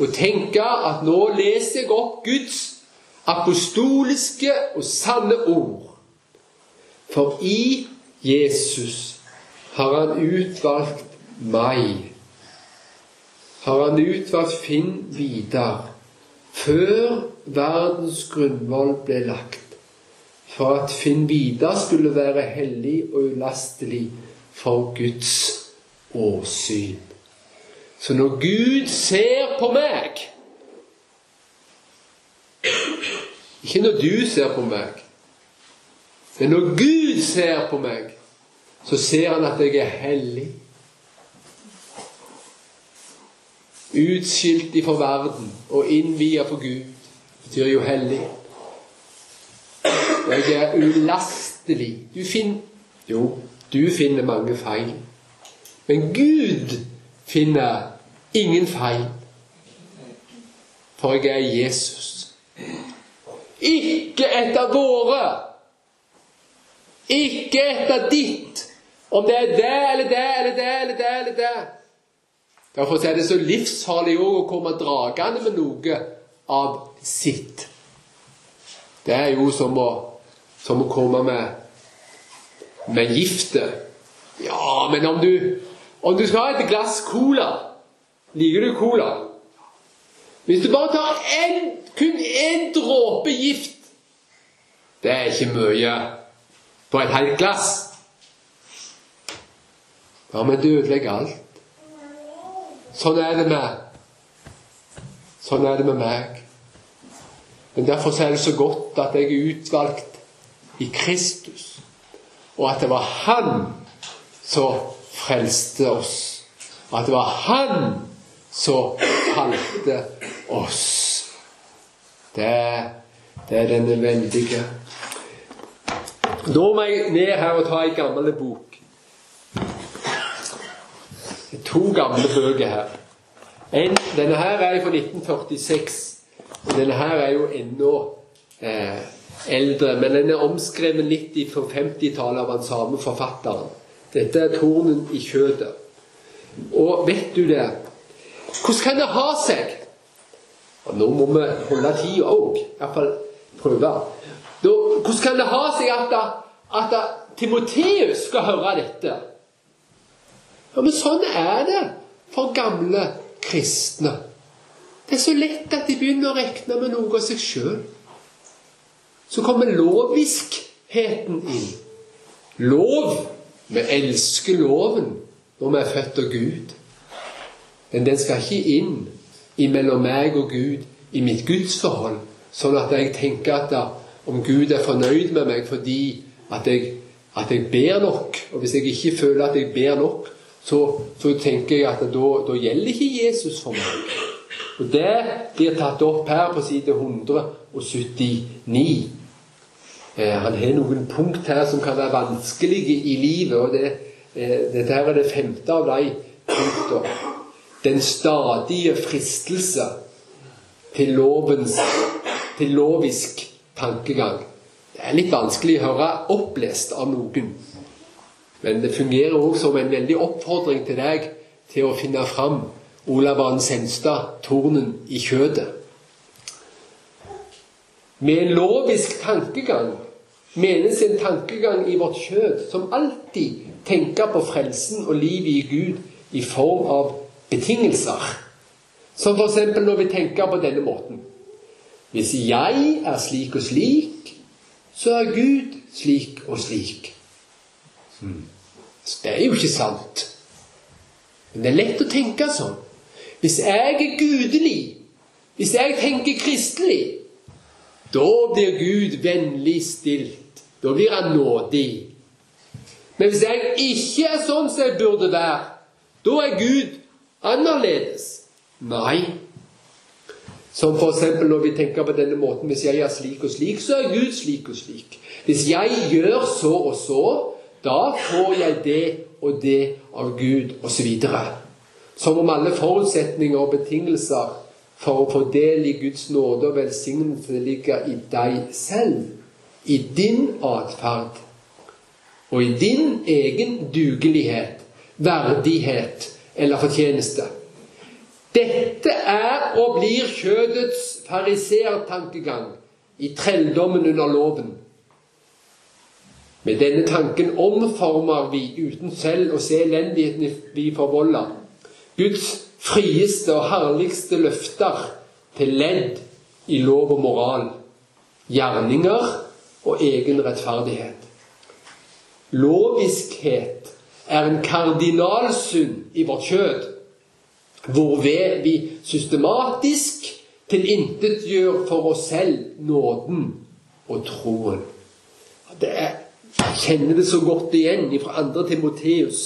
Og tenke at nå leser jeg opp Guds apostoliske og sanne ord. For i Jesus har han utvalgt meg. Har han utvalgt Finn Vidar før verdens grunnvoll ble lagt for at Finn Vidar skulle være hellig og ulastelig for Guds åsyn. Så når Gud ser på meg Ikke når du ser på meg, men når Gud ser på meg, så ser han at jeg er hellig. Utskilt ifra verden og innvia for Gud betyr jo hellig. Jeg er ulastelig. Du finner Jo, du finner mange feil. Men Gud finner ingen feil. For jeg er Jesus. Ikke etter våre. Ikke etter ditt. Om det er det eller det eller det eller det eller det. Derfor er det så livsfarlig å komme dragende med noe av sitt. Det er jo som å som å komme med, med gifte. Ja, men om du, om du skal ha et glass cola Liker du cola? Hvis du bare tar en, kun én dråpe gift Det er ikke mye på et helt glass. Ja, men det ødelegger alt. Sånn er det med Sånn er det med meg. Men Derfor er det så godt at jeg er utvalgt i Kristus, og at det var Han som frelste oss. At det var Han som kalte oss. Det, det er denne veldige Da må jeg ned her og ta ei gammel bok. Det er To gamle bøker her. En, denne her er fra 1946, og denne her er jo ennå eh, eldre, men den er omskrevet litt fra 50-tallet av den samme forfatteren. Dette er 'Tornen i kjødet'. Og vet du det Hvordan kan det ha seg og Nå må vi holde tida òg, iallfall prøve. Da, hvordan kan det ha seg at, at, Timoteus skal høre dette? Ja, Men sånn er det for gamle kristne. Det er så lett at de begynner å regne med noe av seg sjøl så kommer loviskheten inn. Lov. Vi elsker loven når vi er født av Gud. Men den skal ikke inn imellom meg og Gud i mitt gudsforhold, sånn at jeg tenker at da, om Gud er fornøyd med meg fordi at jeg, at jeg ber nok. Og hvis jeg ikke føler at jeg ber nok, så, så tenker jeg at da, da, gjelder ikke Jesus for meg. Og Det blir tatt opp her på side 179. Eh, han har noen punkt her som kan være vanskelige i livet. og det, eh, Dette her er det femte av de punktene. Den stadige fristelse til, lovens, til lovisk tankegang. Det er litt vanskelig å høre opplest av noen. Men det fungerer òg som en veldig oppfordring til deg til å finne fram Olav Ann Senstad, 'Tornen i kjødet'. Med en lovisk tankegang menes en tankegang i vårt kjød som alltid tenker på frelsen og livet i Gud i form av betingelser. Som f.eks. når vi tenker på denne måten. Hvis jeg er slik og slik, så er Gud slik og slik. Så Det er jo ikke sant. Men det er lett å tenke sånn. Hvis jeg er gudelig, hvis jeg tenker kristelig, da blir Gud vennlig stilt. Da blir han nådig. Men hvis jeg ikke er sånn som jeg burde være, da er Gud annerledes. Nei. Som f.eks. når vi tenker på denne måten Hvis jeg er slik og slik, så er Gud slik og slik. Hvis jeg gjør så og så, da får jeg det og det av Gud, osv. Som om alle forutsetninger og betingelser for å få del i Guds nåde og velsignelse ligger i deg selv, i din atferd og i din egen dugelighet, verdighet eller fortjeneste. Dette er og blir kjødets fariseertankegang i trelldommen under loven. Med denne tanken omformer vi uten selv å se elendigheten vi forvolder, Guds frieste og herligste løfter til ledd i lov og moral, gjerninger og egen rettferdighet. Loviskhet er en kardinalsynd i vårt kjød, hvorved vi systematisk tilintetgjør for oss selv nåden og troen. Det er jeg kjenner det så godt igjen fra 2. Timoteus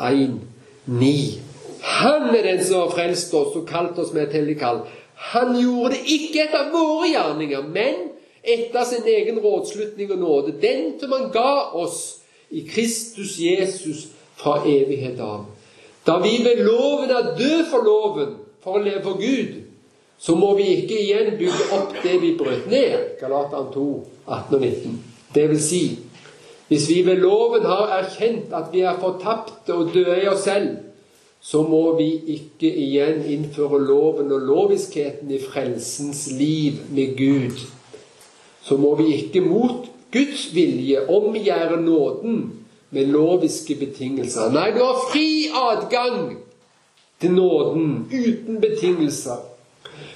1,9. Han er den som har frelst oss og kalt oss med et hellig kall. Han gjorde det ikke etter våre gjerninger, men etter sin egen rådslutning og nåde, den som han ga oss i Kristus Jesus fra evighet av. Da vi ved loven er død for loven for å leve for Gud, så må vi ikke igjen bygge opp det vi brøt ned. Galateren 2, 18 og 19. Det vil si, hvis vi ved loven har erkjent at vi er fortapte og døde i oss selv, så må vi ikke igjen innføre loven og loviskheten i frelsens liv med Gud. Så må vi ikke mot Guds vilje omgjøre nåden med loviske betingelser. Nei, du har fri adgang til nåden uten betingelser.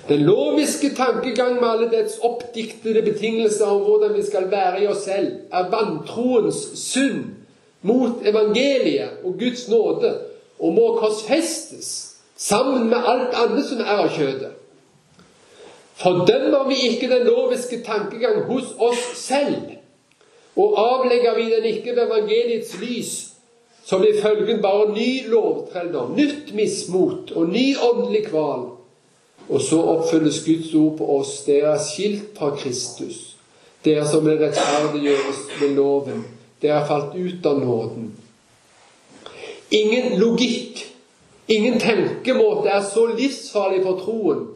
Den loviske tankegang med alle dets oppdiktede betingelser om hvordan vi skal være i oss selv, er vantroens synd mot evangeliet og Guds nåde og må korsfestes sammen med alt annet som er av kjødet. Fordømmer vi ikke den loviske tankegang hos oss selv, og avlegger vi den ikke ved evangeliets lys, så blir følgen bare ny lovtrelldom, nytt mismot og ny åndelig kval. Og så oppfylles Guds ord på oss. Dere er skilt fra Kristus. Dere som vil rettferdiggjøres med loven. Dere er falt ut av nåden. Ingen logikk, ingen tenkemåte er så livsfarlig for troen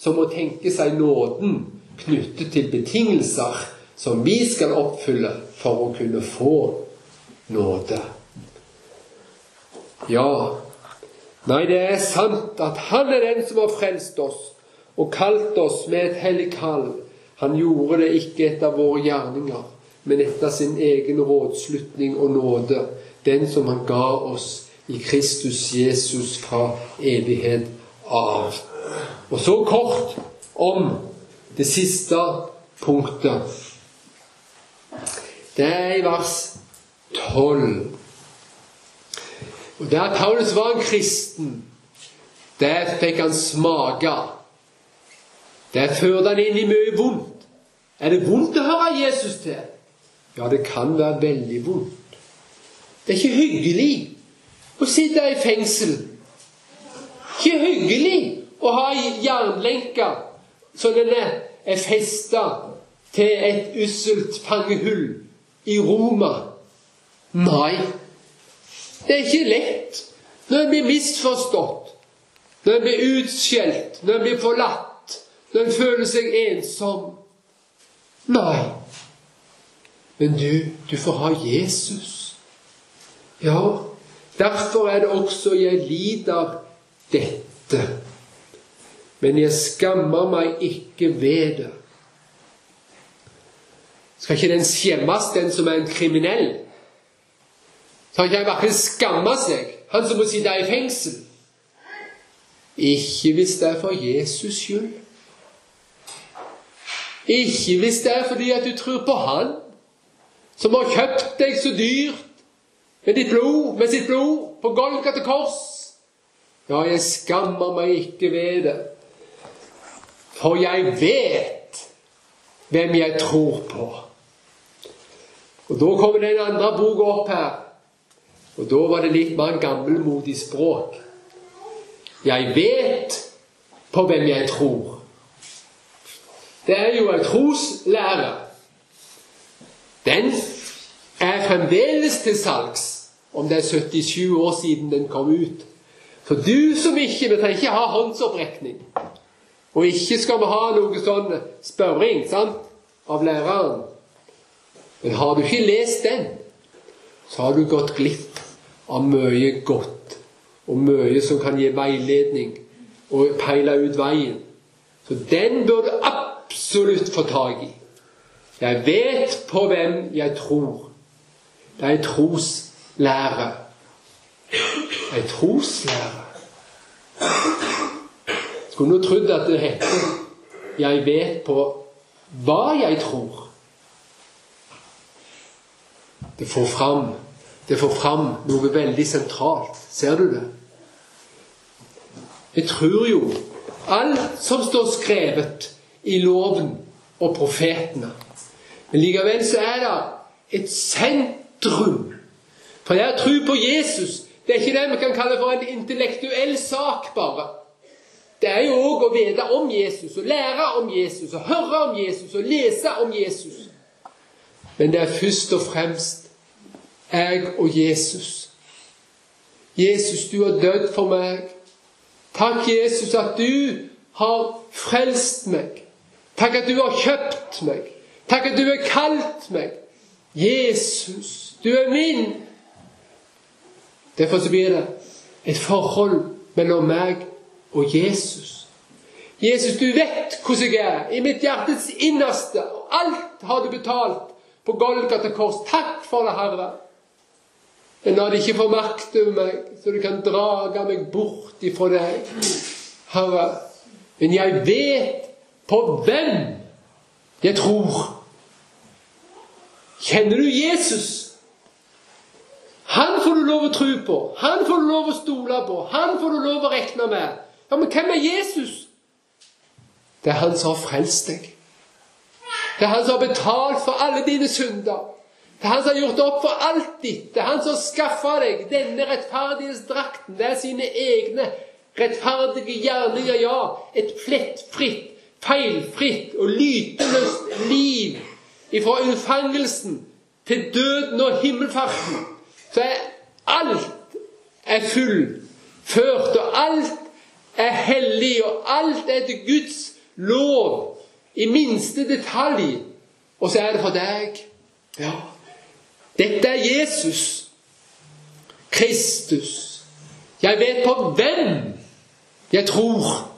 som å tenke seg nåden knyttet til betingelser som vi skal oppfylle for å kunne få nåde. Ja, Nei, det er sant at Han er den som har frelst oss og kalt oss med et hellig kall. Han gjorde det ikke etter våre gjerninger, men etter sin egen rådslutning og nåde, den som han ga oss i Kristus Jesus fra evighet av. Og så kort om det siste punktet. Det er i vers 12. Og Der Paulus var en kristen, der fikk han smake. Der førte han inn i mye vondt. Er det vondt å høre Jesus til? Ja, det kan være veldig vondt. Det er ikke hyggelig å sitte i fengsel. Ikke hyggelig å ha jernlenker så den er festa til et usselt fangehull i Roma. Nei, det er ikke lett når en blir misforstått, når en blir utskjelt, når en blir forlatt, når en føler seg ensom. Nei. Men du, du får ha Jesus. Ja, derfor er det også jeg lider dette. men jeg skammer meg ikke ved det. Skal ikke den skjemmes, den som er en kriminell? Skal ikke han verken skamme seg, han som må sitte i fengsel? Ikke hvis det er for Jesus skyld. Ikke hvis det er fordi at du tror på Han som har kjøpt deg så dyrt med blod, med sitt blod, på Golgata kors. Ja, jeg skammer meg ikke ved det, for jeg vet hvem jeg tror på. Og Da kommer den andre boka opp her, og da var det litt mer gammelmodig språk. Jeg vet på hvem jeg tror. Det er jo en troslære. Den er fremdeles til salgs, om det er 77 år siden den kom ut. Så du som ikke Vi trenger ikke ha håndsopprekning. Og ikke skal vi ha noe sånn spørring sant, av læreren. Men har du ikke lest den, så har du gått glipp av mye godt, og mye som kan gi veiledning og peile ut veien. Så den bør du absolutt få tak i. Jeg vet på hvem jeg tror. Det er en troslære. En troslære. Skulle nå trodd at det heter 'Jeg vet på hva jeg tror'. Det får fram, det får fram noe veldig sentralt. Ser du det? Jeg tror jo alt som står skrevet i loven og profetene. Men likevel så er det et sentrum. For det tror tro på Jesus det er ikke det vi kan kalle for en intellektuell sak, bare. Det er jo òg å vite om Jesus, og lære om Jesus, og høre om Jesus, og lese om Jesus. Men det er først og fremst jeg og Jesus. Jesus, du har dødd for meg. Takk, Jesus, at du har frelst meg. Takk at du har kjøpt meg. Takk at du har kalt meg. Jesus, du er min. Derfor så blir det et forhold mellom meg og Jesus. Jesus, du vet hvordan jeg er, i mitt hjertes innerste. Alt har du betalt på Golgata kors. Takk for det, Herre. Men la det ikke få makt over meg, så du kan drage meg bort ifra deg, Herre. Men jeg vet på hvem jeg tror. Kjenner du Jesus? Han får du lov å tro på. Han får du lov å stole på. Han får du lov å regne med. Ja, Men hvem er Jesus? Det er han som har frelst deg. Det er han som har betalt for alle dine synder. Det er han som har gjort opp for alltid. Det er han som har skaffa deg denne rettferdighetsdrakten. Det er sine egne rettferdige gjerninger, ja. Et plettfritt, feilfritt og lyteløst liv ifra unnfangelsen til døden og himmelfarten. Så er alt er fullført, og alt er hellig, og alt er til Guds lov i minste detalj. Og så er det for deg. Ja, dette er Jesus Kristus. Jeg vet på hvem jeg tror.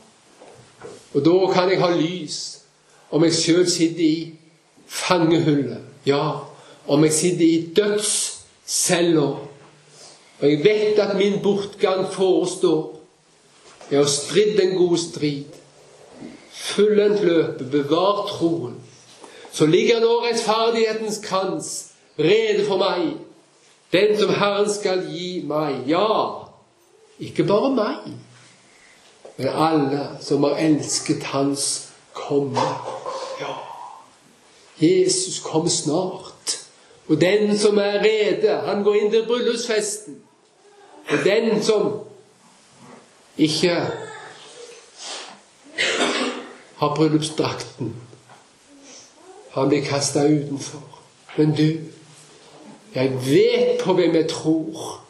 Og da kan jeg ha lys om jeg sjøl sitter i fangehullet. Ja, om jeg sitter i dødscella. Og jeg vet at min bortgang forestår. Jeg har stridd en god strid. Fullendt løpet, bevart troen. Så ligger nå rettferdighetens krans rede for meg, den som Herren skal gi meg. Ja, ikke bare meg, men alle som har elsket Hans komme. Ja, Jesus kom snart. Og den som er rede, han går inn til bryllupsfesten. Og den som ikke har bryllupsdrakten, han blir kasta utenfor. Men du, jeg vet på hvem jeg tror,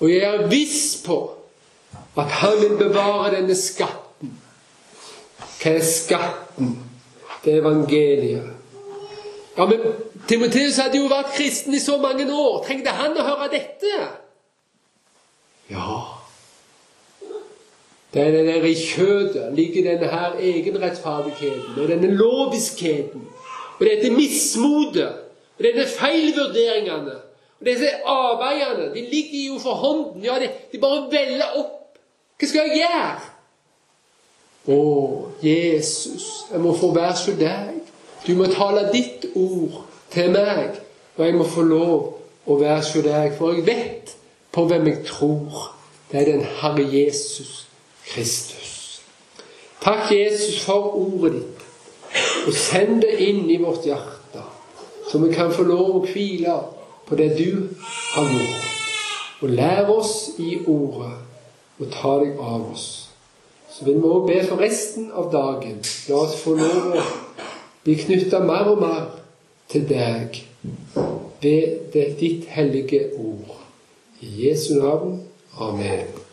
og jeg er viss på at han vil bevare denne skatten. Hva er skatten? Det er evangeliet. Ja, men Timoteus hadde jo vært kristen i så mange år. Trengte han å høre dette? Ja. Det er det der i kjødet ligger denne her egenrettferdigheten og denne loviskheten og dette mismotet og denne feilvurderingene og disse avveiene. De ligger jo for hånden. Ja, de, de bare veller opp. Hva skal jeg gjøre? Å, Jesus, jeg må få være som deg. Du må tale ditt ord til meg, og jeg må få lov å være som deg. For jeg vet på hvem jeg tror. Det er den Herre Jesus Kristus. Takk, Jesus, for ordet ditt. Og send det inn i vårt hjerte, så vi kan få lov å hvile på det du har gjort. Og lær oss i ordet, og ta deg av oss. Så vil vi òg be for resten av dagen. La oss få lov å bli knytta mer og mer til deg ved ditt hellige ord. I Jesu navn. Amen.